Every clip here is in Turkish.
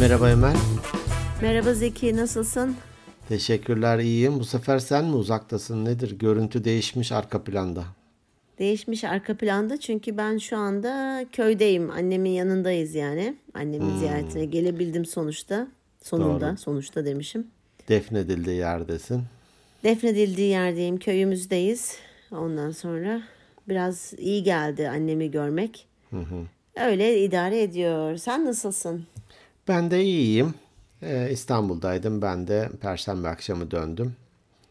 Merhaba Emel. Merhaba Zeki, nasılsın? Teşekkürler iyiyim. Bu sefer sen mi uzaktasın nedir? Görüntü değişmiş arka planda. Değişmiş arka planda çünkü ben şu anda köydeyim. Annemin yanındayız yani. Annemin ziyaretine gelebildim sonuçta. Sonunda, Doğru. sonuçta demişim. Defnedildiği yerdesin. Defnedildiği yerdeyim, köyümüzdeyiz. Ondan sonra biraz iyi geldi annemi görmek. Öyle idare ediyor. Sen nasılsın? Ben de iyiyim. Ee, İstanbul'daydım. Ben de Perşembe akşamı döndüm.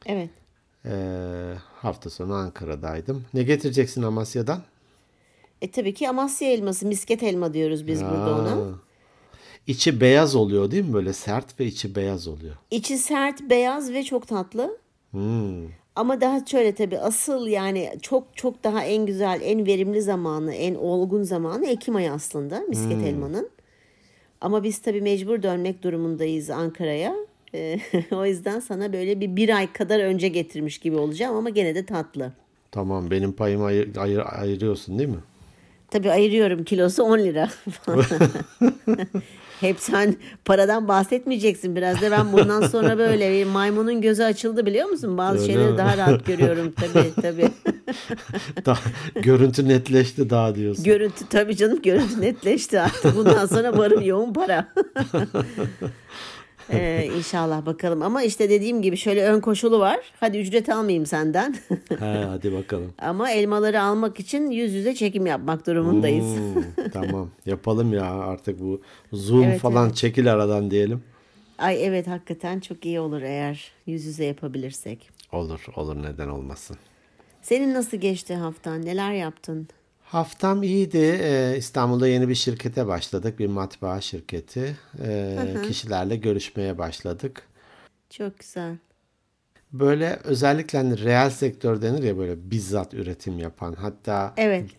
Evet. Ee, hafta sonu Ankara'daydım. Ne getireceksin Amasya'dan? E tabii ki Amasya elması, misket elma diyoruz biz burada ona. Aa. İçi beyaz oluyor değil mi? Böyle sert ve içi beyaz oluyor. İçi sert, beyaz ve çok tatlı. Hmm. Ama daha şöyle tabii asıl yani çok çok daha en güzel, en verimli zamanı, en olgun zamanı Ekim ayı aslında misket elmanın. Ama biz tabii mecbur dönmek durumundayız Ankara'ya. Ee, o yüzden sana böyle bir bir ay kadar önce getirmiş gibi olacağım ama gene de tatlı. Tamam benim payımı ayır, ayır- ayırıyorsun değil mi? Tabii ayırıyorum kilosu 10 lira. Hep sen paradan bahsetmeyeceksin. Biraz da ben bundan sonra böyle bir maymunun gözü açıldı biliyor musun? Bazı Öyle şeyleri mi? daha rahat görüyorum tabii tabii. Daha, görüntü netleşti daha diyorsun. Görüntü tabii canım görüntü netleşti artık. Bundan sonra varım yoğun para. ee, inşallah bakalım. Ama işte dediğim gibi şöyle ön koşulu var. Hadi ücret almayayım senden. He, hadi bakalım. Ama elmaları almak için yüz yüze çekim yapmak durumundayız. Hmm, tamam yapalım ya artık bu Zoom Evet, falan çekil aradan diyelim. Ay evet hakikaten çok iyi olur eğer yüz yüze yapabilirsek. Olur olur neden olmasın. Senin nasıl geçti haftan? Neler yaptın? Haftam iyiydi. Ee, İstanbul'da yeni bir şirkete başladık. Bir matbaa şirketi. Ee, kişilerle görüşmeye başladık. Çok güzel. Böyle özellikle hani reel sektör denir ya böyle bizzat üretim yapan. Hatta Evet.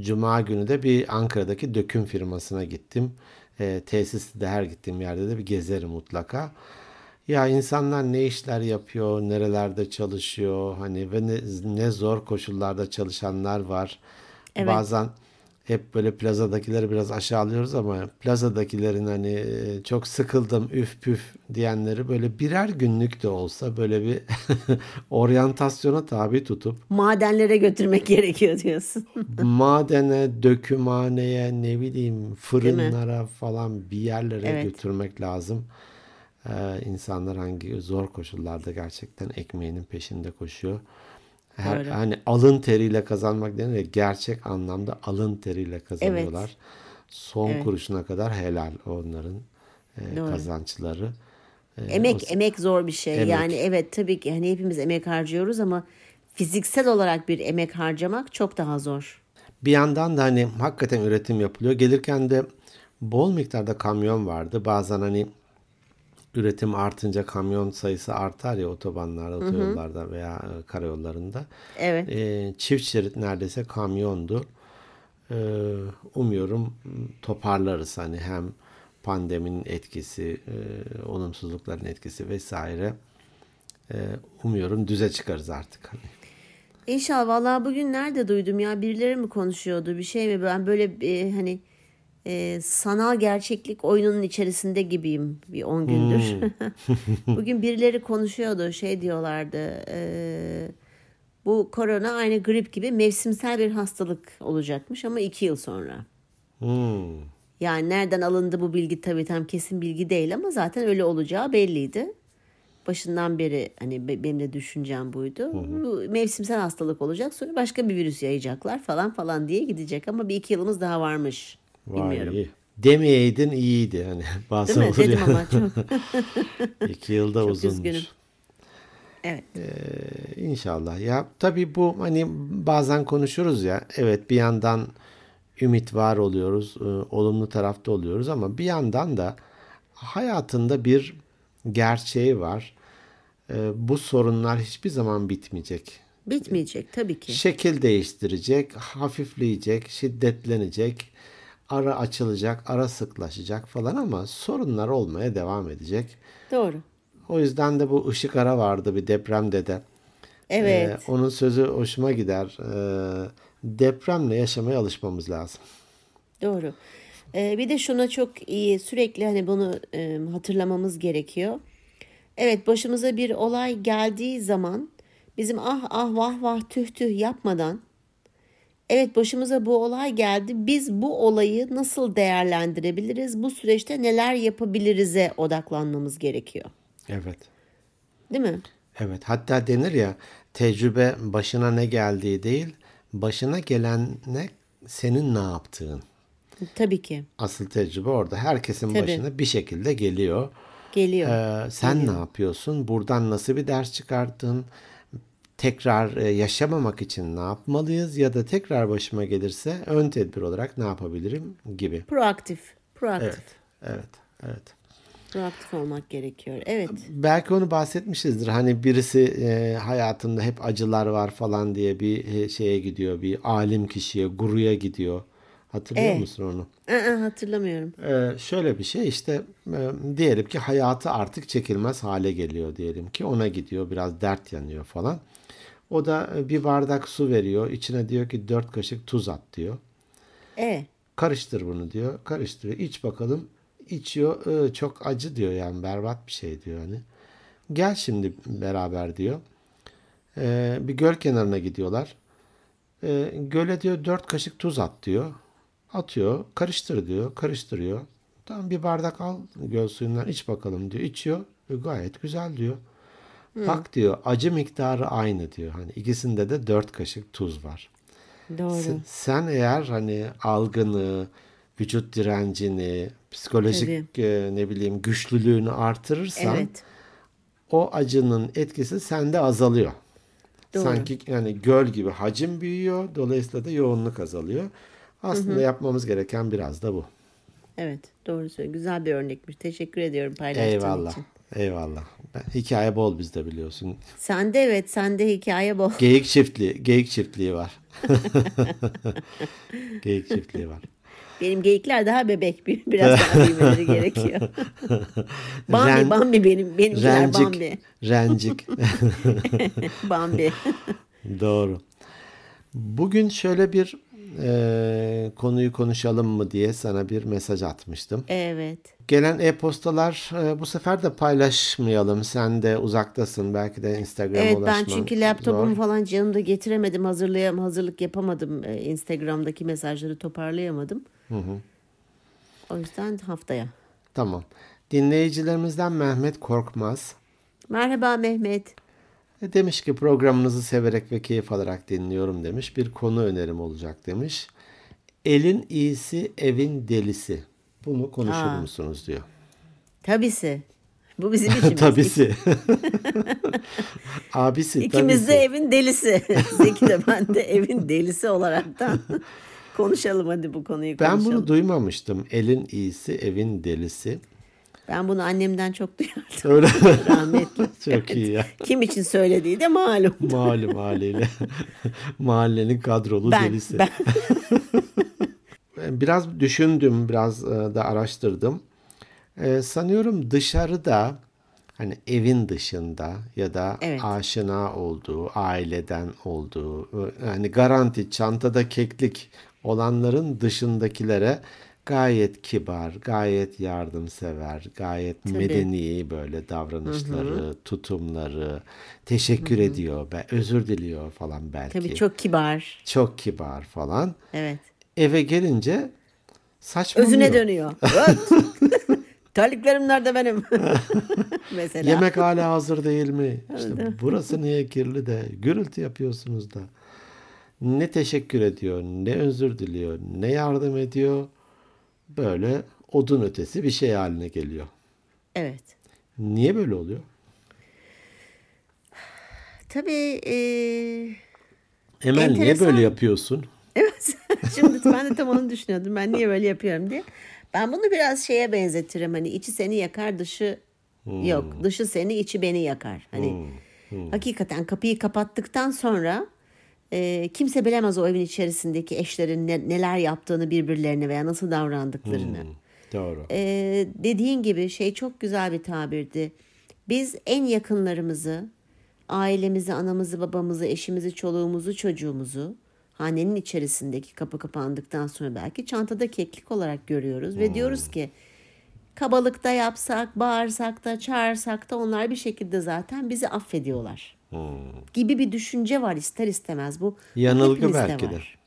Cuma günü de bir Ankara'daki döküm firmasına gittim. E, tesiste de her gittiğim yerde de bir gezerim mutlaka. Ya insanlar ne işler yapıyor, nerelerde çalışıyor, hani ve ne, ne zor koşullarda çalışanlar var. Bazen hep böyle plazadakileri biraz aşağılıyoruz ama plazadakilerin hani e, çok sıkıldım üf püf diyenleri böyle birer günlük de olsa böyle bir oryantasyona tabi tutup Madenlere götürmek gerekiyor diyorsun. madene, dökümhaneye, ne bileyim fırınlara falan bir yerlere Evet. götürmek lazım. Ee, insanlar hangi zor koşullarda gerçekten ekmeğinin peşinde koşuyor. Her, hani alın teriyle kazanmak denir ya gerçek anlamda alın teriyle kazanıyorlar. Son Evet. kuruşuna kadar helal onların e, Doğru. kazançları. E, Emek o- emek zor bir şey. Emek. Yani evet tabii ki hani hepimiz emek harcıyoruz ama fiziksel olarak bir emek harcamak çok daha zor. Bir yandan da hani hakikaten üretim yapılıyor. Gelirken de bol miktarda kamyon vardı. Bazen hani üretim artınca kamyon sayısı artar ya otobanlarda, otoyollarda veya e, karayollarında. Evet. E, çift şerit neredeyse kamyondu. E, umuyorum toparlarız hani hem pandeminin etkisi, e, olumsuzlukların etkisi vesaire. E, umuyorum düze çıkarız artık. Hani. İnşallah vallahi bugün nerede duydum ya birileri mi konuşuyordu bir şey mi ben böyle e, hani e, sanal gerçeklik oyununun içerisinde gibiyim bir 10 gündür. bugün birileri konuşuyordu şey diyorlardı e, bu korona aynı grip gibi mevsimsel bir hastalık olacakmış ama 2 yıl sonra. Hmm. Yani nereden alındı bu bilgi tabii tam kesin bilgi değil ama zaten öyle olacağı belliydi. Başından beri hani be- benim de düşüncem buydu. Bu mevsimsel hastalık olacak sonra başka bir virüs yayacaklar falan falan diye gidecek ama bir iki yılımız daha varmış. Vay Bilmiyorum. iyi. Demeyeydin iyiydi hani bazen Değil mi? Dedim ama çok, İki yılda çok uzunmuş. üzgünüm. Evet. Ee, İnşallah. Ya tabii bu hani bazen konuşuruz ya. Evet bir yandan ümit var oluyoruz, e, olumlu tarafta oluyoruz ama bir yandan da hayatında bir gerçeği var. Ee, Bu sorunlar hiçbir zaman bitmeyecek. Bitmeyecek tabii ki. Şekil değiştirecek, hafifleyecek, şiddetlenecek, ara açılacak, ara sıklaşacak falan ama sorunlar olmaya devam edecek. Doğru. O yüzden de bu ışık ara vardı bir depremde de. Evet. Ee, onun sözü hoşuma gider. Ee, depremle yaşamaya alışmamız lazım. Doğru. Ee, bir de şuna çok iyi sürekli hani bunu e, hatırlamamız gerekiyor. Evet başımıza bir olay geldiği zaman bizim ah ah vah vah tüh tüh yapmadan evet başımıza bu olay geldi biz bu olayı nasıl değerlendirebiliriz bu süreçte neler yapabiliriz'e odaklanmamız gerekiyor. Evet. Değil mi? Evet. Hatta denir ya tecrübe başına ne geldiği değil, başına gelen ne senin ne yaptığın. Tabii ki. Asıl tecrübe orada. Herkesin Tabii. başına bir şekilde geliyor. Geliyor. Ee, sen ne yapıyorsun? Buradan nasıl bir ders çıkarttın? Tekrar e, yaşamamak için ne yapmalıyız? Ya da tekrar başıma gelirse ön tedbir olarak ne yapabilirim gibi. Proaktif. Proaktif. Evet, evet, evet. Proaktif olmak gerekiyor. Evet. Belki onu bahsetmişizdir. Hani birisi e, hayatında hep acılar var falan diye bir e, şeye gidiyor. Bir alim kişiye, guruya gidiyor. Hatırlıyor Evet. musun onu? Aa, hatırlamıyorum. Ee, şöyle bir şey işte e, diyelim ki hayatı artık çekilmez hale geliyor diyelim ki ona gidiyor biraz dert yanıyor falan. O da e, bir bardak su veriyor içine diyor ki dört kaşık tuz at diyor. E Karıştır bunu diyor karıştırıyor iç bakalım içiyor "Ee, çok acı diyor yani berbat bir şey diyor hani. Gel şimdi beraber diyor. Ee, bir göl kenarına gidiyorlar. Ee, göle diyor dört kaşık tuz at diyor. Atıyor, karıştır diyor, karıştırıyor. Tamam bir bardak al göl suyundan iç bakalım diyor. İçiyor. E, gayet güzel diyor. Bak diyor acı miktarı aynı diyor. Hani ikisinde de dört kaşık tuz var. doğru. Sen, sen eğer hani algını, vücut direncini, psikolojik e, ne bileyim güçlülüğünü artırırsan Evet. o acının etkisi sende azalıyor. Doğru. Sanki yani göl gibi hacim büyüyor. Dolayısıyla da yoğunluk azalıyor. Aslında yapmamız gereken biraz da bu. Evet. Doğru söylüyorsun. Güzel bir örnekmiş. Teşekkür ediyorum paylaştığın Eyvallah. için. Eyvallah. Ben, hikaye bol bizde biliyorsun. Sende evet. Sende hikaye bol. Geyik çiftliği, geyik çiftliği var. geyik çiftliği var. Benim geyikler daha bebek. Bir- Biraz daha büyümeleri gerekiyor. Bambi, Ren- Bambi benim. Benimkiler Rencik, Bambi. rencik. Bambi. Doğru. Bugün şöyle bir e, konuyu konuşalım mı diye sana bir mesaj atmıştım. evet. Gelen e-postalar e, bu sefer de paylaşmayalım. Sen de uzaktasın. Belki de Instagram'a Evet ben ulaşman çünkü laptopumu zor. falan canımda getiremedim. Hazırlayam hazırlık yapamadım. Ee, Instagram'daki mesajları toparlayamadım. O yüzden haftaya. Tamam. Dinleyicilerimizden Mehmet Korkmaz Merhaba Mehmet. E, demiş ki programınızı severek ve keyif alarak dinliyorum demiş. Bir konu önerim olacak demiş. Elin iyisi evin delisi. Bunu konuşur Aa. musunuz diyor. Tabisi. Bu bizim işimiz. Tabisi. Abisi İkimiz de tabisi. evin delisi. Zeki de ben de evin delisi olaraktan konuşalım hadi bu konuyu Ben konuşalım. bunu duymamıştım. Elin iyisi evin delisi. Ben bunu annemden çok duyardım. Öyle Rahmetli. Çok iyi ya. Kim için söylediği de malum. Malum haliyle. Mahallenin kadrolu Ben, delisi. ben. Biraz düşündüm, biraz e, da araştırdım. E, sanıyorum dışarıda hani evin dışında ya da Evet. aşina olduğu, aileden olduğu, e, yani garanti çantada keklik olanların dışındakilere gayet kibar, gayet yardımsever, gayet medeni böyle davranışları, tutumları, teşekkür ediyor, be, özür diliyor falan belki. Tabii çok kibar. Çok kibar falan. Evet. Eve gelince saçmalıyor. Özüne dönüyor. Terliklerim nerede benim? Mesela. Yemek hala hazır değil mi? İşte burası niye kirli de gürültü yapıyorsunuz da. Ne teşekkür ediyor, ne özür diliyor, ne yardım ediyor. Böyle odun ötesi bir şey haline geliyor. Evet. Niye böyle oluyor? Tabii eee, Emel niye Enteresan. böyle yapıyorsun? Evet. Şimdi ben de tam onu düşünüyordum. Ben niye böyle yapıyorum diye. Ben bunu biraz şeye benzetirim. Hani içi seni yakar, dışı yok. Dışı seni, içi beni yakar. Hani hakikaten kapıyı kapattıktan sonra e, kimse bilemez o evin içerisindeki eşlerin ne- neler yaptığını birbirlerine veya nasıl davrandıklarını. Doğru. Ee, dediğin gibi şey çok güzel bir tabirdi. Biz en yakınlarımızı, ailemizi, anamızı, babamızı, eşimizi, çoluğumuzu, çocuğumuzu hanenin içerisindeki kapı kapandıktan sonra belki çantada keklik olarak görüyoruz ve diyoruz ki kabalıkta yapsak, bağırsak da, çağırsak da onlar bir şekilde zaten bizi affediyorlar. Gibi bir düşünce var ister istemez bu. bu Yanılgı hepimizde belki de. var.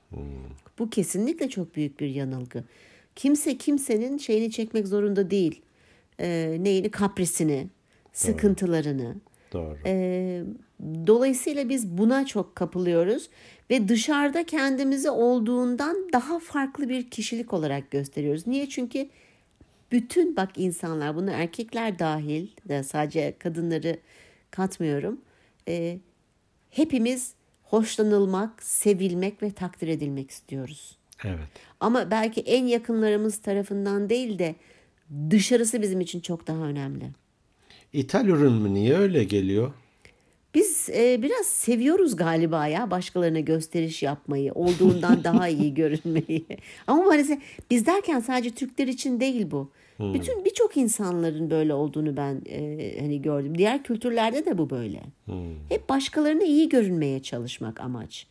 Bu kesinlikle çok büyük bir yanılgı. Kimse kimsenin şeyini çekmek zorunda değil. Ee, neyini kaprisini, sıkıntılarını. Doğru. Ee, dolayısıyla biz buna çok kapılıyoruz ve dışarıda kendimizi olduğundan daha farklı bir kişilik olarak gösteriyoruz. Niye? Çünkü bütün bak insanlar bunu erkekler dahil de sadece kadınları katmıyorum. Ee, hepimiz hoşlanılmak, sevilmek ve takdir edilmek istiyoruz. Evet. Ama belki en yakınlarımız tarafından değil de dışarısı bizim için çok daha önemli. İthal ürün mü? Niye öyle geliyor? Biz e, biraz seviyoruz galiba ya başkalarına gösteriş yapmayı, olduğundan daha iyi görünmeyi. Ama maalesef biz derken sadece Türkler için değil bu. Bütün birçok insanların böyle olduğunu ben e, hani gördüm. Diğer kültürlerde de bu böyle. Hep başkalarına iyi görünmeye çalışmak amaç.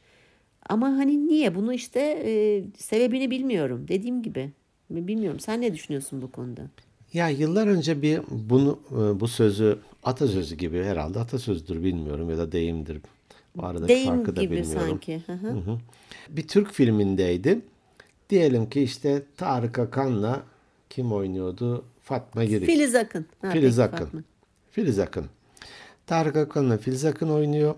Ama hani niye bunu işte e, sebebini bilmiyorum. Dediğim gibi bilmiyorum. Sen ne düşünüyorsun bu konuda? Ya yıllar önce bir bunu e, bu sözü atasözü gibi herhalde atasözdür bilmiyorum ya da deyimdir. Bu aradaki Deyim farkı da gibi bilmiyorum. sanki. Hı hı. Hı. Bir Türk filmindeydi. Diyelim ki işte Tarık Akan'la kim oynuyordu? Fatma Girik. Filiz Akın. Ha, Filiz peki, Akın. Fatma. Filiz Akın. Tarık Akan'la Filiz Akın oynuyor.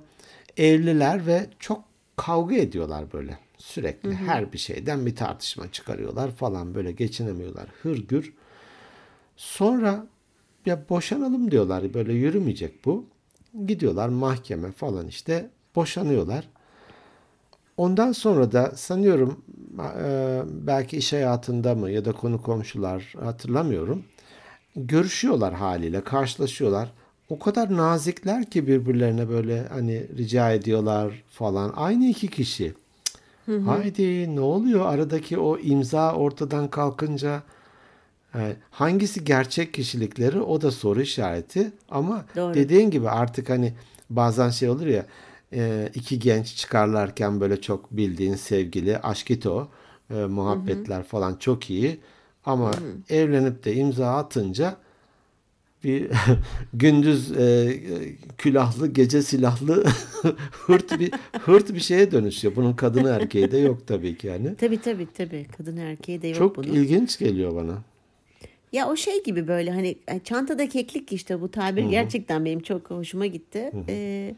Evliler ve çok kavga ediyorlar böyle. Sürekli her bir şeyden bir tartışma çıkarıyorlar falan böyle geçinemiyorlar. Hırgür. Sonra ya boşanalım diyorlar. Böyle yürümeyecek bu. Gidiyorlar mahkeme falan işte boşanıyorlar. Ondan sonra da sanıyorum e, belki iş hayatında mı ya da konu komşular hatırlamıyorum. Görüşüyorlar haliyle, karşılaşıyorlar. O kadar nazikler ki birbirlerine böyle hani rica ediyorlar falan. Aynı iki kişi. Cık, Haydi ne oluyor aradaki o imza ortadan kalkınca hangisi gerçek kişilikleri o da soru işareti. Ama Doğru. dediğin gibi artık hani bazen şey olur ya e, iki genç çıkarlarken böyle çok bildiğin sevgili aşkito e, muhabbetler falan çok iyi. Ama evlenip de imza atınca bir gündüz e, külahlı gece silahlı hırt bir hırt bir şeye dönüşüyor. Bunun kadını erkeği de yok tabii ki yani. Tabii tabii tabii. Kadın erkeği de yok Çok bunun. ilginç geliyor bana. Ya o şey gibi böyle hani e, çantada keklik işte bu tabir gerçekten benim çok hoşuma gitti. Ee,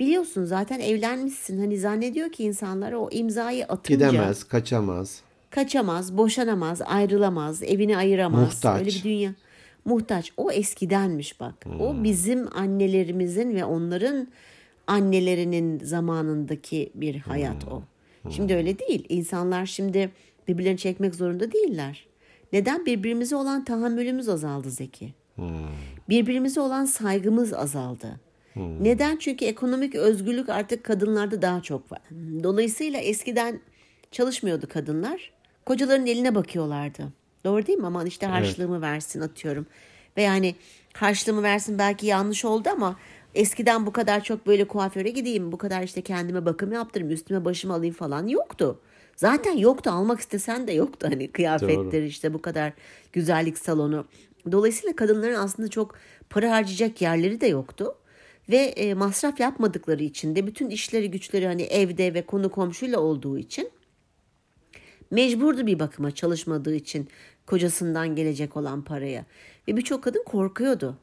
biliyorsun zaten evlenmişsin hani zannediyor ki insanlar o imzayı atınca Gidemez, kaçamaz. kaçamaz, boşanamaz, ayrılamaz, evini ayıramaz. Muhtaç. Öyle bir dünya. Muhtaç. O eskidenmiş bak. O bizim annelerimizin ve onların annelerinin zamanındaki bir hayat o. Şimdi öyle değil. İnsanlar şimdi birbirlerini çekmek zorunda değiller. Neden? Birbirimize olan tahammülümüz azaldı Zeki. Birbirimize olan saygımız azaldı. Neden? Çünkü ekonomik özgürlük artık kadınlarda daha çok var. Dolayısıyla eskiden çalışmıyordu kadınlar. Kocaların eline bakıyorlardı. Doğru değil mi? Aman işte harçlığımı versin atıyorum. Ve yani harçlığımı versin belki yanlış oldu ama eskiden bu kadar çok böyle kuaföre gideyim, bu kadar işte kendime bakım yaptırayım, üstüme başımı alayım falan yoktu. Zaten yoktu almak istesen de yoktu hani kıyafetler işte bu kadar güzellik salonu. Dolayısıyla kadınların aslında çok para harcayacak yerleri de yoktu. Ve e, masraf yapmadıkları için de bütün işleri güçleri hani evde ve konu komşuyla olduğu için mecburdu bir bakıma çalışmadığı için kocasından gelecek olan paraya. Ve birçok kadın korkuyordu.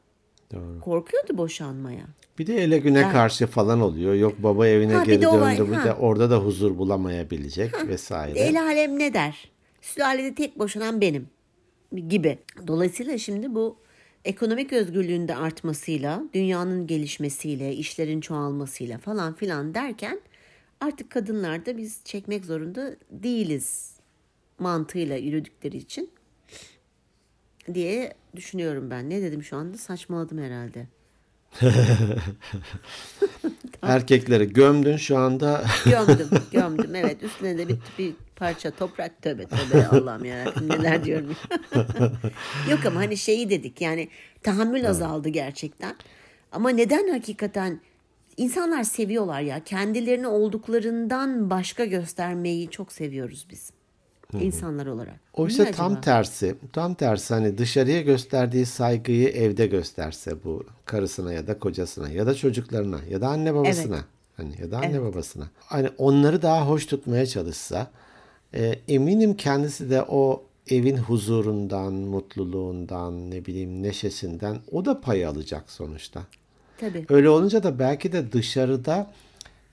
Doğru. Korkuyordu boşanmaya. Bir de ele güne karşı falan oluyor. Yok baba evine Ha, bir geri de o var, döndü. Bir ha. de orada da huzur bulamayabilecek vesaire. El alem ne der? Sülalede tek boşanan benim gibi. Dolayısıyla şimdi bu ekonomik özgürlüğün de artmasıyla, dünyanın gelişmesiyle, işlerin çoğalmasıyla falan filan derken artık kadınlar da biz çekmek zorunda değiliz mantığıyla yürüdükleri için diye düşünüyorum ben. Ne dedim şu anda? Saçmaladım herhalde. Erkekleri gömdün şu anda. Gömdüm, gömdüm. Evet, üstüne de bir, bir parça toprak. Tövbe tövbe Allah'ım yarabbim neler diyorum. Yok ama hani şeyi dedik yani tahammül azaldı gerçekten. Ama neden hakikaten insanlar seviyorlar ya. Kendilerini olduklarından başka göstermeyi çok seviyoruz biz. İnsanlar olarak. Oysa Niye tam acaba? tersi, tam tersi hani dışarıya gösterdiği saygıyı evde gösterse bu karısına ya da kocasına ya da çocuklarına ya da anne babasına hani ya da anne babasına. Hani onları daha hoş tutmaya çalışsa e, eminim kendisi de o evin huzurundan, mutluluğundan, ne bileyim neşesinden o da pay alacak sonuçta. Tabii. Öyle olunca da belki de dışarıda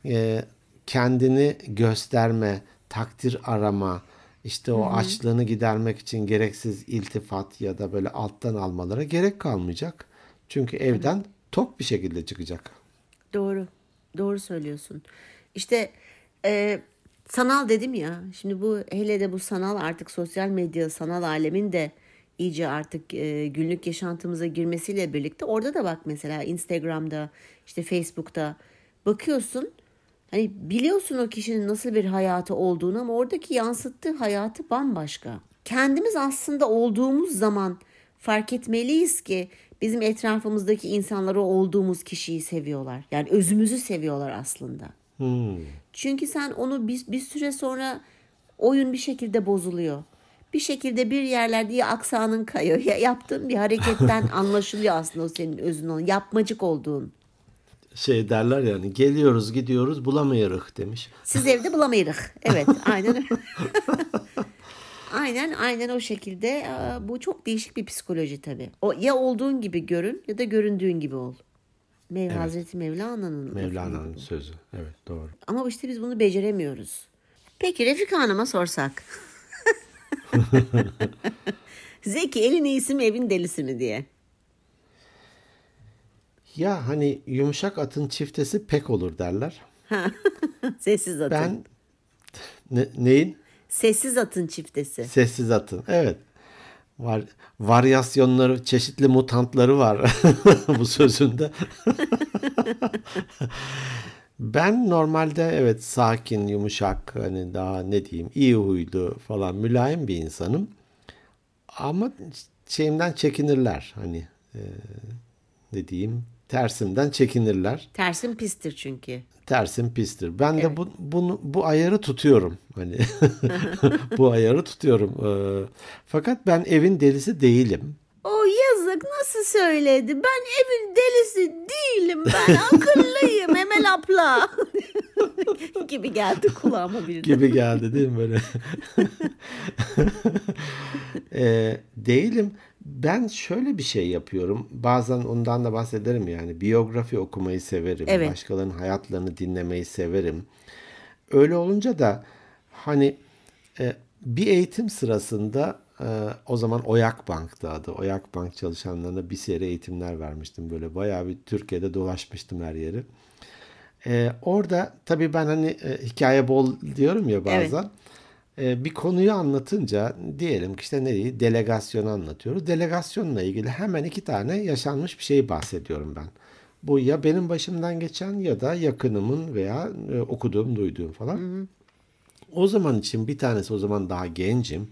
e, kendini gösterme, takdir arama, işte o açlığını gidermek için gereksiz iltifat ya da böyle alttan almalara gerek kalmayacak. Çünkü evden tok bir şekilde çıkacak. Doğru. Doğru söylüyorsun. İşte e, sanal dedim ya. Şimdi bu hele de bu sanal artık sosyal medya, sanal alemin de iyice artık e, günlük yaşantımıza girmesiyle birlikte orada da bak mesela Instagram'da, işte Facebook'ta bakıyorsun. Hani biliyorsun o kişinin nasıl bir hayatı olduğunu ama oradaki yansıttığı hayatı bambaşka. Kendimiz aslında olduğumuz zaman fark etmeliyiz ki bizim etrafımızdaki insanları olduğumuz kişiyi seviyorlar. Yani özümüzü seviyorlar aslında. Çünkü sen onu bir, bir süre sonra oyun bir şekilde bozuluyor. Bir şekilde bir yerlerde ya aksanın kayıyor ya yaptığın bir hareketten anlaşılıyor aslında o senin özün olan yapmacık olduğun. Şey derler yani geliyoruz gidiyoruz bulamayırız demiş. Siz evde bulamayırız. Evet aynen. Aynen aynen o şekilde. Bu çok değişik bir psikoloji tabii. O ya olduğun gibi görün ya da göründüğün gibi ol. Mev Hazreti Mevlana'nın. Mevlana'nın sözü. Evet doğru. Ama işte biz bunu beceremiyoruz. Peki Refika Hanım'a sorsak. Zeki elin iyisi mi evin delisi mi diye. Ya hani yumuşak atın çiftesi pek olur derler. Sessiz atın. Ben ne, neyin? Sessiz atın çiftesi. Sessiz atın. Evet. Var, varyasyonları, çeşitli mutantları var bu sözünde. ben normalde evet sakin, yumuşak, hani daha ne diyeyim, iyi huylu falan mülayim bir insanım. Ama şeyimden çekinirler. Hani e, ne diyeyim, tersimden çekinirler. Tersin pistir çünkü. Tersim pistir. Ben de bu, bunu bu ayarı tutuyorum. Hani bu ayarı tutuyorum. Ee, fakat ben evin delisi değilim. O yazık nasıl söyledi? Ben evin delisi değilim. Ben akıllıyım Emel abla. gibi geldi kulağıma bir de. gibi geldi değil mi böyle? Ee, değilim. Ben şöyle bir şey yapıyorum. Bazen ondan da bahsederim yani. Biyografi okumayı severim. Evet. Başkalarının hayatlarını dinlemeyi severim. Öyle olunca da hani e, bir eğitim sırasında e, o zaman Oyak Bank'tı adı. Oyak Bank çalışanlarına bir seri eğitimler vermiştim. Böyle bayağı bir Türkiye'de dolaşmıştım her yeri. Ee, orada tabii ben hani e, hikaye bol diyorum ya bazen. Ee, bir konuyu anlatınca diyelim ki işte neyi? Delegasyonu anlatıyoruz. Delegasyonla ilgili hemen iki tane yaşanmış bir şey bahsediyorum ben. Bu ya benim başımdan geçen ya da yakınımın veya e, okuduğum, duyduğum falan. O zaman için bir tanesi o zaman daha gencim.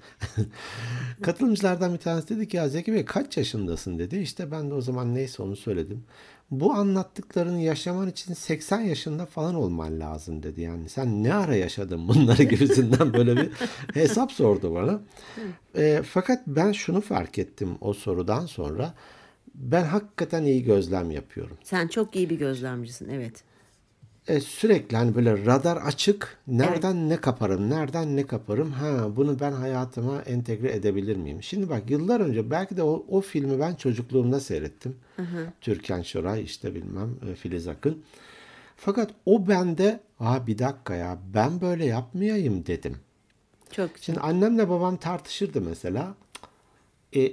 Katılımcılardan bir tanesi dedi ki ya Zeki Bey kaç yaşındasın dedi. İşte ben de o zaman neyse onu söyledim. Bu anlattıklarını yaşaman için 80 yaşında falan olman lazım dedi. Yani sen ne ara yaşadın bunları gibisinden böyle bir hesap sordu bana. E, fakat ben şunu fark ettim o sorudan sonra. Ben hakikaten iyi gözlem yapıyorum. Sen çok iyi bir gözlemcisin evet. E, sürekli hani böyle radar açık. Nereden ne kaparım? Nereden ne kaparım? Ha bunu ben hayatıma entegre edebilir miyim? Şimdi bak yıllar önce belki de o, o filmi ben çocukluğumda seyrettim. Türkan Şoray işte bilmem e, Filiz Akın. Fakat o bende ha bir dakika ya ben böyle yapmayayım dedim. Çok güzel. Şimdi annemle babam tartışırdı mesela. E,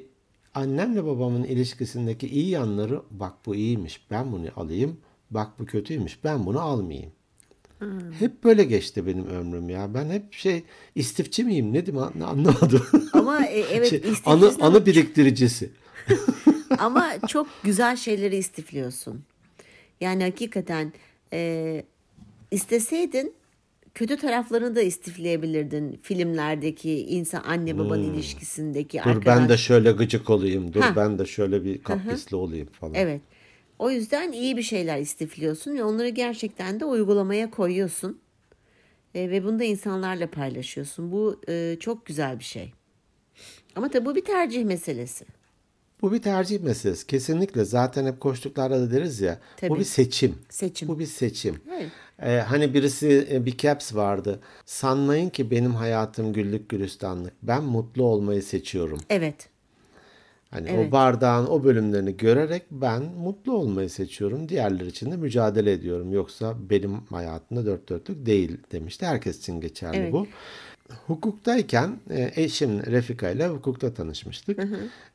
annemle babamın ilişkisindeki iyi yanları bak bu iyiymiş ben bunu alayım. Bak bu kötüymüş ben bunu almayayım. Hep böyle geçti benim ömrüm ya. Ben hep şey istifçi miyim nedim an- anlamadım. Ama e, evet Şey, anı, anı biriktiricisi. Ama çok güzel şeyleri istifliyorsun. Yani hakikaten e, isteseydin kötü taraflarını da istifleyebilirdin. Filmlerdeki insan anne baban ilişkisindeki Hmm. Dur arkadaş. ben de şöyle gıcık olayım. Dur Ha. ben de şöyle bir kaprisli olayım falan. Evet. O yüzden iyi bir şeyler istifliyorsun ve onları gerçekten de uygulamaya koyuyorsun. E, ve bunu da insanlarla paylaşıyorsun. Bu e, çok güzel bir şey. Ama tabii bu bir tercih meselesi. Bu bir tercih meselesi. Kesinlikle zaten hep koştuklarda da deriz ya. Bu Tabii. bir seçim. Seçim. Bu bir seçim. Evet. Ee, hani birisi e, bir caps vardı. Sanmayın ki benim hayatım güllük gülistanlık. Ben mutlu olmayı seçiyorum. Evet. Hani Evet. o bardağın o bölümlerini görerek ben mutlu olmayı seçiyorum. Diğerleri için de mücadele ediyorum. Yoksa benim hayatımda dört dörtlük değil demişti. Herkes için geçerli Evet. bu. Hukuktayken e, eşim Refika ile hukukta tanışmıştık.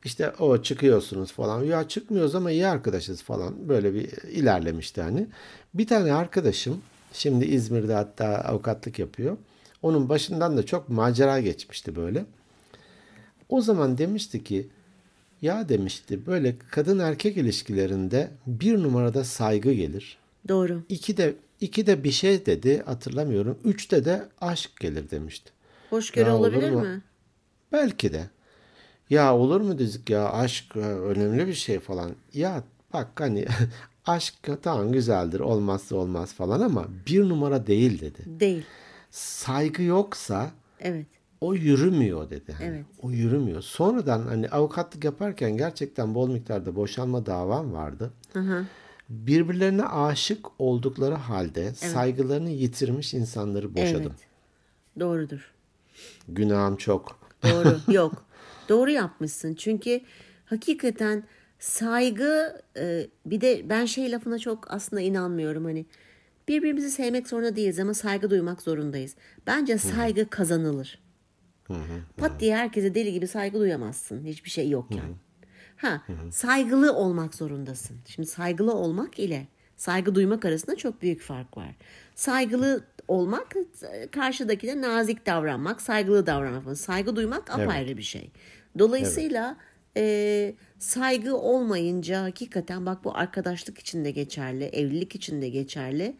İşte o çıkıyorsunuz falan. Ya çıkmıyoruz ama iyi arkadaşız falan. Böyle bir ilerlemişti hani. Bir tane arkadaşım şimdi İzmir'de hatta avukatlık yapıyor. Onun başından da çok macera geçmişti böyle. O zaman demişti ki ya demişti böyle kadın erkek ilişkilerinde bir numarada saygı gelir. Doğru. İki de iki de bir şey dedi hatırlamıyorum. Üçte de aşk gelir demişti. Hoşgörü olabilir mu? mi? Belki de. Ya olur mu dedik ya aşk e, önemli bir şey falan. Ya bak hani aşk tamam güzeldir olmazsa olmaz falan ama bir numara değil dedi. Değil. Saygı yoksa Evet. O yürümüyor dedi. Hani Evet. O yürümüyor. Sonradan hani avukatlık yaparken gerçekten bol miktarda boşanma davam vardı. Birbirlerine aşık oldukları halde saygılarını yitirmiş insanları boşadım. Evet. Doğrudur. Günahım çok. Doğru. Yok. Doğru yapmışsın. Çünkü hakikaten saygı e, bir de ben şey lafına çok aslında inanmıyorum hani birbirimizi sevmek zorunda değiliz ama saygı duymak zorundayız. Bence saygı kazanılır. Pat diye herkese deli gibi saygı duyamazsın. Hiçbir şey yokken. Ha, saygılı olmak zorundasın. Şimdi saygılı olmak ile saygı duymak arasında çok büyük fark var. Saygılı olmak karşıdakine nazik davranmak, saygılı davranmak. Saygı duymak apayrı bir şey. Dolayısıyla e, saygı olmayınca hakikaten bak bu arkadaşlık için de geçerli, evlilik için de geçerli,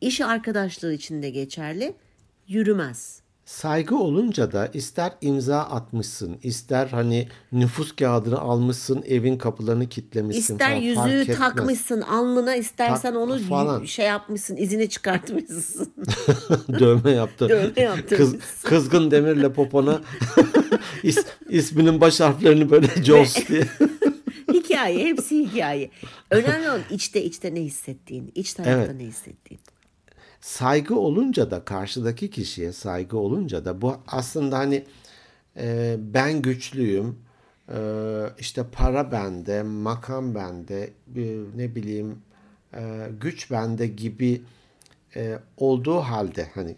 iş arkadaşlığı için de geçerli. Yürümez. Saygı olunca da ister imza atmışsın, ister hani nüfus kağıdını almışsın, evin kapılarını kilitlemişsin İster falan, fark yüzüğü etmez. takmışsın alnına istersen onu falan. şey yapmışsın izini çıkartmışsın. Dövme yaptı. Dövme. Kız, kızgın demirle popona is, isminin baş harflerini böyle Jaws diye. hikaye hepsi hikaye. Önemli olan içte içte ne hissettiğin, iç tarafta Evet. ne hissettiğin. Saygı olunca da karşıdaki kişiye saygı olunca da bu aslında hani e, ben güçlüyüm e, işte para bende makam bende bir, ne bileyim e, güç bende gibi e, olduğu halde hani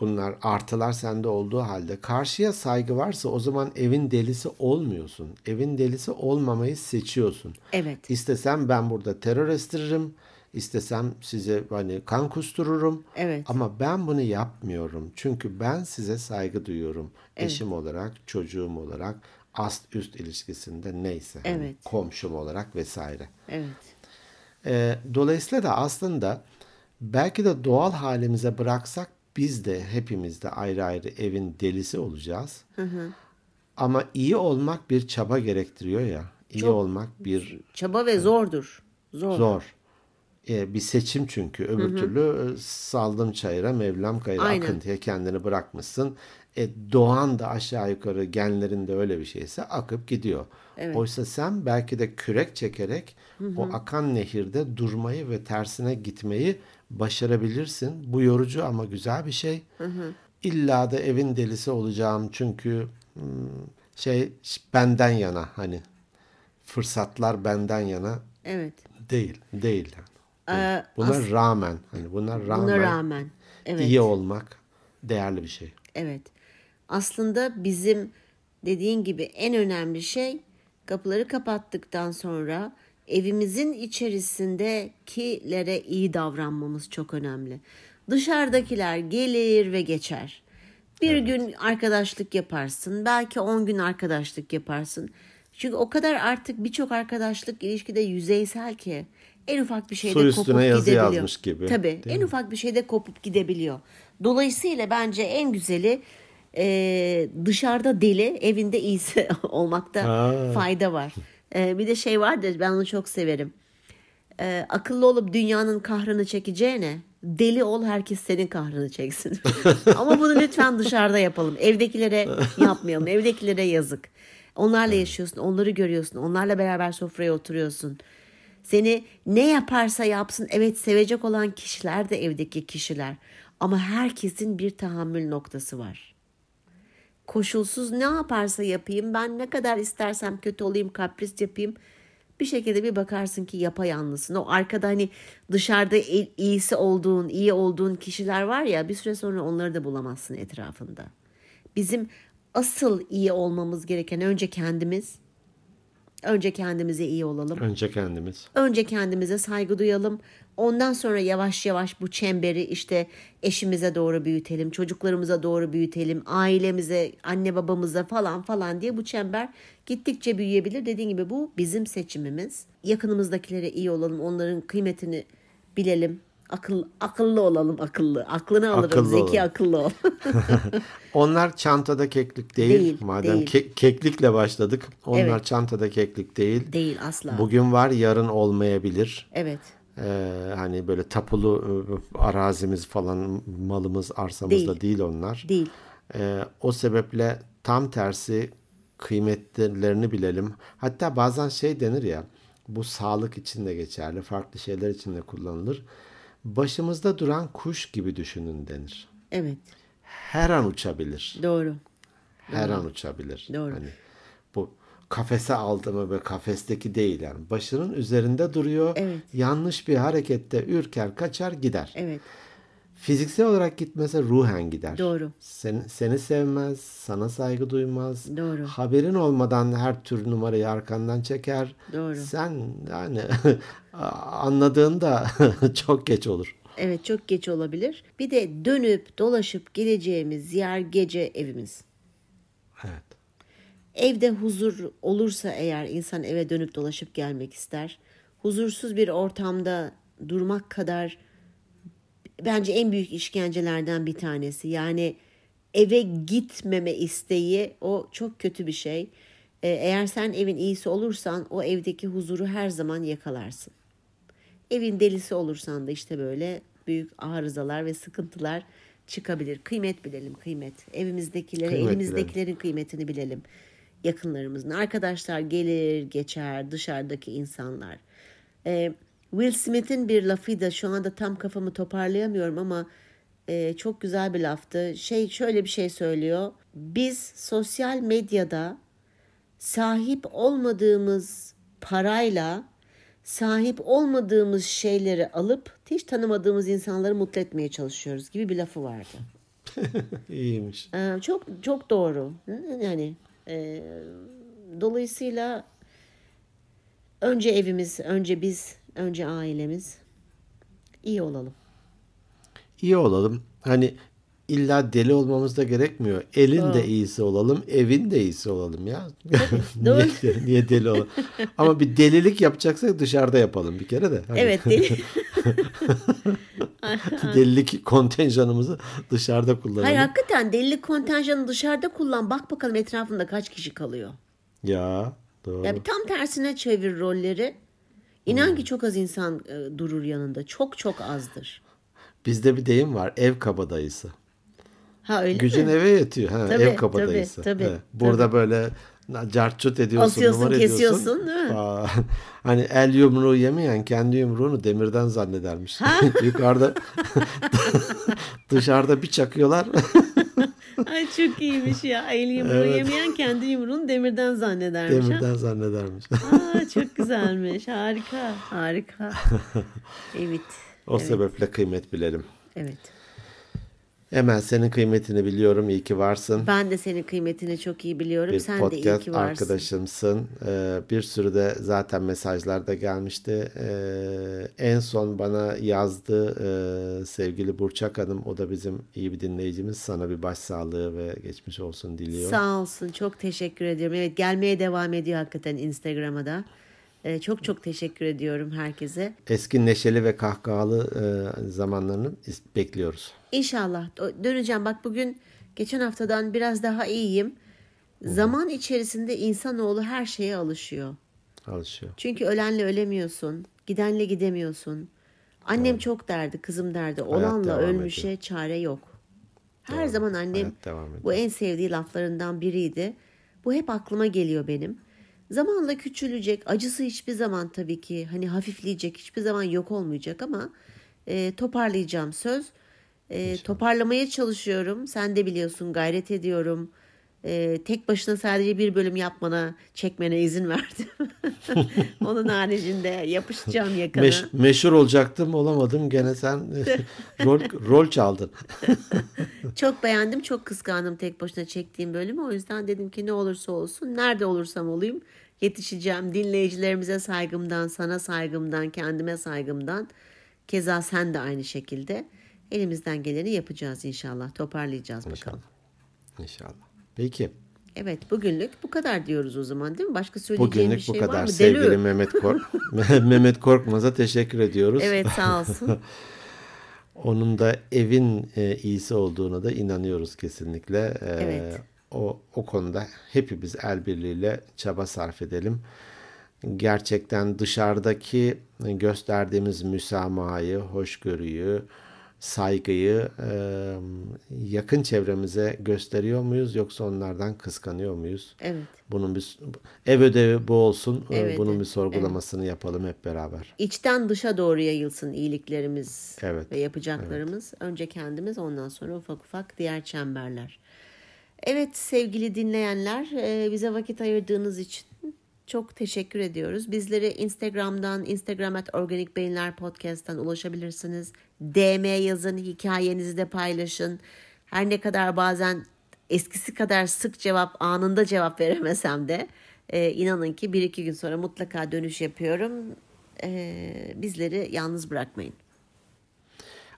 bunlar artılar sende olduğu halde karşıya saygı varsa o zaman evin delisi olmuyorsun. Evin delisi olmamayı seçiyorsun. Evet. İstesem ben burada terör estiririm. İstesem size hani kan kustururum. Evet. Ama ben bunu yapmıyorum. Çünkü ben size saygı duyuyorum. Eşim olarak, çocuğum olarak, ast üst ilişkisinde neyse. hani Evet. komşum olarak vesaire. Evet. Ee, dolayısıyla da aslında belki de doğal halimize bıraksak biz de hepimiz de ayrı ayrı evin delisi olacağız. Ama iyi olmak bir çaba gerektiriyor ya. İyi olmak bir Çaba ve zordur. Zor. Zor. Ee, bir seçim çünkü. Öbür türlü e, saldım çayıra Mevlam kayıra Aynen. akıntıya kendini bırakmışsın. E, doğan da aşağı yukarı genlerinde öyle bir şeyse akıp gidiyor. Oysa sen belki de kürek çekerek o akan nehirde durmayı ve tersine gitmeyi başarabilirsin. Bu yorucu ama güzel bir şey. İlla da evin delisi olacağım çünkü hmm, şey benden yana hani fırsatlar benden yana Evet. Değil, değil. Yani. Ee, Buna rağmen, hani buna rağmen, Buna rağmen. Evet. iyi olmak değerli bir şey. Evet. Aslında bizim dediğin gibi en önemli şey kapıları kapattıktan sonra evimizin içerisindekilere iyi davranmamız çok önemli. Dışarıdakiler gelir ve geçer. Bir gün arkadaşlık yaparsın, belki 10 gün arkadaşlık yaparsın. Çünkü o kadar artık birçok arkadaşlık ilişkide yüzeysel ki en ufak bir şeyde üstüne kopup yazı gidebiliyor. yazmış gibi, Tabii. En mi? ufak bir şeyde kopup gidebiliyor. Dolayısıyla bence en güzeli e, dışarıda deli, evinde iyisi olmakta Ha. fayda var. E, bir de şey vardır, ben onu çok severim. e, akıllı olup dünyanın kahrını çekeceğine deli ol herkes senin kahrını çeksin. Ama bunu lütfen dışarıda yapalım. Evdekilere yapmayalım. Evdekilere yazık. Onlarla yaşıyorsun, onları görüyorsun, onlarla beraber sofraya oturuyorsun. Seni ne yaparsa yapsın evet sevecek olan kişiler de evdeki kişiler. Ama herkesin bir tahammül noktası var. Koşulsuz ne yaparsa yapayım ben ne kadar istersem kötü olayım kapris yapayım bir şekilde bir bakarsın ki yapayalnızsın. O arkada hani dışarıda iyisi olduğun, iyi olduğun kişiler var ya bir süre sonra onları da bulamazsın etrafında. Bizim asıl iyi olmamız gereken önce kendimiz. Önce kendimize iyi olalım. Önce kendimiz. Önce kendimize saygı duyalım. Ondan sonra yavaş yavaş bu çemberi işte eşimize doğru büyütelim, çocuklarımıza doğru büyütelim, ailemize, anne babamıza falan falan diye bu çember gittikçe büyüyebilir. Dediğim gibi bu bizim seçimimiz. Yakınımızdakilere iyi olalım, onların kıymetini bilelim. Akıl, akıllı olalım akıllı. Aklını alırım Akıllı zeki olalım. akıllı ol. Onlar çantada keklik değil. Değil, Madem değil. ke- keklikle başladık. Onlar Evet. çantada keklik değil. Değil asla. Bugün var yarın olmayabilir. Evet. Ee, hani böyle tapulu e, arazimiz falan malımız arsamız Değil. değil onlar. Değil. Ee, o sebeple tam tersi kıymetlerini bilelim. Hatta bazen şey denir ya bu sağlık için de geçerli farklı şeyler için de kullanılır. Başımızda duran kuş gibi düşünün denir. Evet. Her an uçabilir. Doğru. Her an uçabilir. Doğru. Hani bu kafese aldı mı ve kafesteki değil yani. Başının üzerinde duruyor. Evet. Yanlış bir harekette ürker, kaçar, gider. Evet. Fiziksel olarak gitmese ruhen gider. Doğru. Seni, seni sevmez, sana saygı duymaz. Doğru. Haberin olmadan her tür numarayı arkandan çeker. Doğru. Sen yani anladığında çok geç olur. Evet çok geç olabilir. Bir de dönüp dolaşıp geleceğimiz yer gece evimiz. Evet. Evde huzur olursa eğer insan eve dönüp dolaşıp gelmek ister. Huzursuz bir ortamda durmak kadar bence en büyük işkencelerden bir tanesi. Yani eve gitmeme isteği o çok kötü bir şey. Ee, Eğer sen evin iyisi olursan o evdeki huzuru her zaman yakalarsın. Evin delisi olursan da işte böyle büyük arızalar ve sıkıntılar çıkabilir. Kıymet bilelim kıymet. Evimizdekilere, Kıymet elimizdekilerin kıymetini bilelim. Yakınlarımızın. Arkadaşlar gelir geçer dışarıdaki insanlar. Ee, Will Smith'in bir lafıydı. Şu anda tam kafamı toparlayamıyorum ama e, çok güzel bir laftı. Şey şöyle bir şey söylüyor. Biz sosyal medyada sahip olmadığımız parayla sahip olmadığımız şeyleri alıp hiç tanımadığımız insanları mutlu etmeye çalışıyoruz gibi bir lafı vardı. İyiymiş. Ee, çok çok doğru. Yani e, dolayısıyla önce evimiz, önce biz, önce ailemiz iyi olalım. İyi olalım. Hani illa deli olmamız da gerekmiyor. Elin de iyisi olalım, evin de iyisi olalım ya. doğru. niye, niye deli olalım? Ama bir delilik yapacaksak dışarıda yapalım bir kere de. Hani Evet deli. delilik kontenjanımızı dışarıda kullanalım. Hayır hakikaten delilik kontenjanı dışarıda kullan. Bak bakalım etrafında kaç kişi kalıyor. Ya doğru. Ya bir tam tersine çevir rolleri. İnan ki çok az insan e, durur yanında. Çok çok azdır. Bizde bir deyim var. Ev kabadayısı. Ha öyle Gücün mi? eve yetiyor. Ha, Tabii, ev kabadayısı. tabii, tabii, Evet. Burada böyle cartçut ediyorsun, Asıyorsun, numara ediyorsun. kesiyorsun, değil mi? Aa, hani el yumruğu yemeyen kendi yumruğunu demirden zannedermiş. Yukarıda dışarıda bir çakıyorlar. Ay çok iyiymiş ya. El yumruğu Evet. yemeyen kendi yumruğunu demirden zannedermiş. ha. demirden zannedermiş. Aa, çok güzelmiş. Harika. Harika. Evet. o evet. sebeple kıymet bilelim. Evet. Emel senin kıymetini biliyorum. İyi ki varsın. Ben de senin kıymetini çok iyi biliyorum. bir Sen de iyi ki varsın. arkadaşımsın. Ee, bir sürü de zaten mesajlar da gelmişti. Ee, en son bana yazdı e, sevgili Burçak Hanım. O da bizim iyi bir dinleyicimiz. Sana bir başsağlığı ve geçmiş olsun diliyor. Sağ olsun. Çok teşekkür ediyorum. Evet gelmeye devam ediyor hakikaten Instagram'a da. Ee, çok çok teşekkür ediyorum herkese. Eski neşeli ve kahkahalı e, zamanlarını bekliyoruz. İnşallah Dö- döneceğim. Bak bugün geçen haftadan biraz daha iyiyim. Zaman içerisinde insanoğlu her şeye alışıyor. Alışıyor. Çünkü ölenle ölemiyorsun. Gidenle gidemiyorsun. Annem çok derdi, kızım derdi. Olanla ölmüşe çare yok. Her zaman annem ediyor. bu en sevdiği laflarından biriydi. Bu hep aklıma geliyor benim. Zamanla küçülecek. Acısı hiçbir zaman tabii ki hani hafifleyecek. Hiçbir zaman yok olmayacak ama e, toparlayacağım söz. E, toparlamaya çalışıyorum. Sen de biliyorsun gayret ediyorum. E, tek başına sadece bir bölüm yapmana, çekmene izin verdim. Onun haricinde yapışacağım yakana. Meş- meşhur olacaktım olamadım gene sen rol rol çaldın. Çok beğendim, çok kıskandım tek başına çektiğim bölümü. O yüzden dedim ki ne olursa olsun, nerede olursam olayım yetişeceğim. Dinleyicilerimize saygımdan, sana saygımdan, kendime saygımdan. Keza sen de aynı şekilde. Elimizden geleni yapacağız inşallah. Toparlayacağız bakalım. İnşallah. Peki. Evet bugünlük bu kadar diyoruz o zaman değil mi? Başka söyleyeceğim bir Bugünlük bu şey var kadar. mı? Sevgili Delü. Mehmet Kork Mehmet Korkmaz'a teşekkür ediyoruz. Evet sağ olsun. Onun da evin e, iyisi olduğuna da inanıyoruz kesinlikle. E, Evet. O o konuda hepimiz el birliğiyle çaba sarf edelim. Gerçekten dışarıdaki gösterdiğimiz müsamahayı, hoşgörüyü, saygıyı e, yakın çevremize gösteriyor muyuz yoksa onlardan kıskanıyor muyuz? Evet. Bunun bir ev ödevi bu olsun. Evet, Bunun bir evet, sorgulamasını yapalım hep beraber. İçten dışa doğru yayılsın iyiliklerimiz Evet, ve yapacaklarımız. Önce kendimiz ondan sonra ufak ufak diğer çemberler. Evet sevgili dinleyenler bize vakit ayırdığınız için çok teşekkür ediyoruz. Bizleri Instagram'dan, Instagram at Organik Beyinler Podcast'tan ulaşabilirsiniz. DM yazın, hikayenizi de paylaşın. Her ne kadar bazen eskisi kadar sık cevap, anında cevap veremesem de e, inanın ki bir iki gün sonra mutlaka dönüş yapıyorum. E, bizleri yalnız bırakmayın.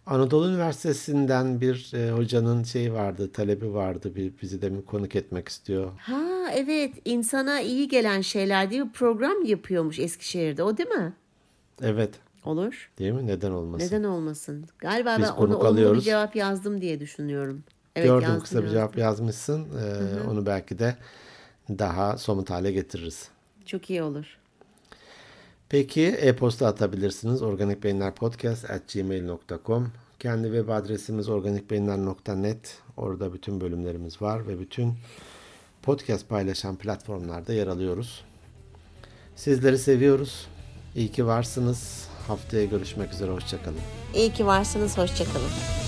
Anadolu Üniversitesi'nden bir e, hocanın şey vardı, talebi vardı. Bir, bizi de mi konuk etmek istiyor. Ha evet insana iyi gelen şeyler diye bir program yapıyormuş Eskişehir'de o değil mi? Evet, Olur. değil mi? Neden olmasın? Neden olmasın? Galiba Biz ben ona konuk olumlu bir cevap yazdım diye düşünüyorum. Evet, Gördüm yazdım, kısa bir yazdım. cevap yazmışsın. E, onu belki de daha somut hale getiririz. Çok iyi olur. Peki e-posta atabilirsiniz. organikbeyinlerpodcast@gmail.com. Kendi web adresimiz organikbeyinler.net. Orada bütün bölümlerimiz var ve bütün podcast paylaşan platformlarda yer alıyoruz. Sizleri seviyoruz. İyi ki varsınız. Haftaya görüşmek üzere. Hoşçakalın. İyi ki varsınız. Hoşçakalın.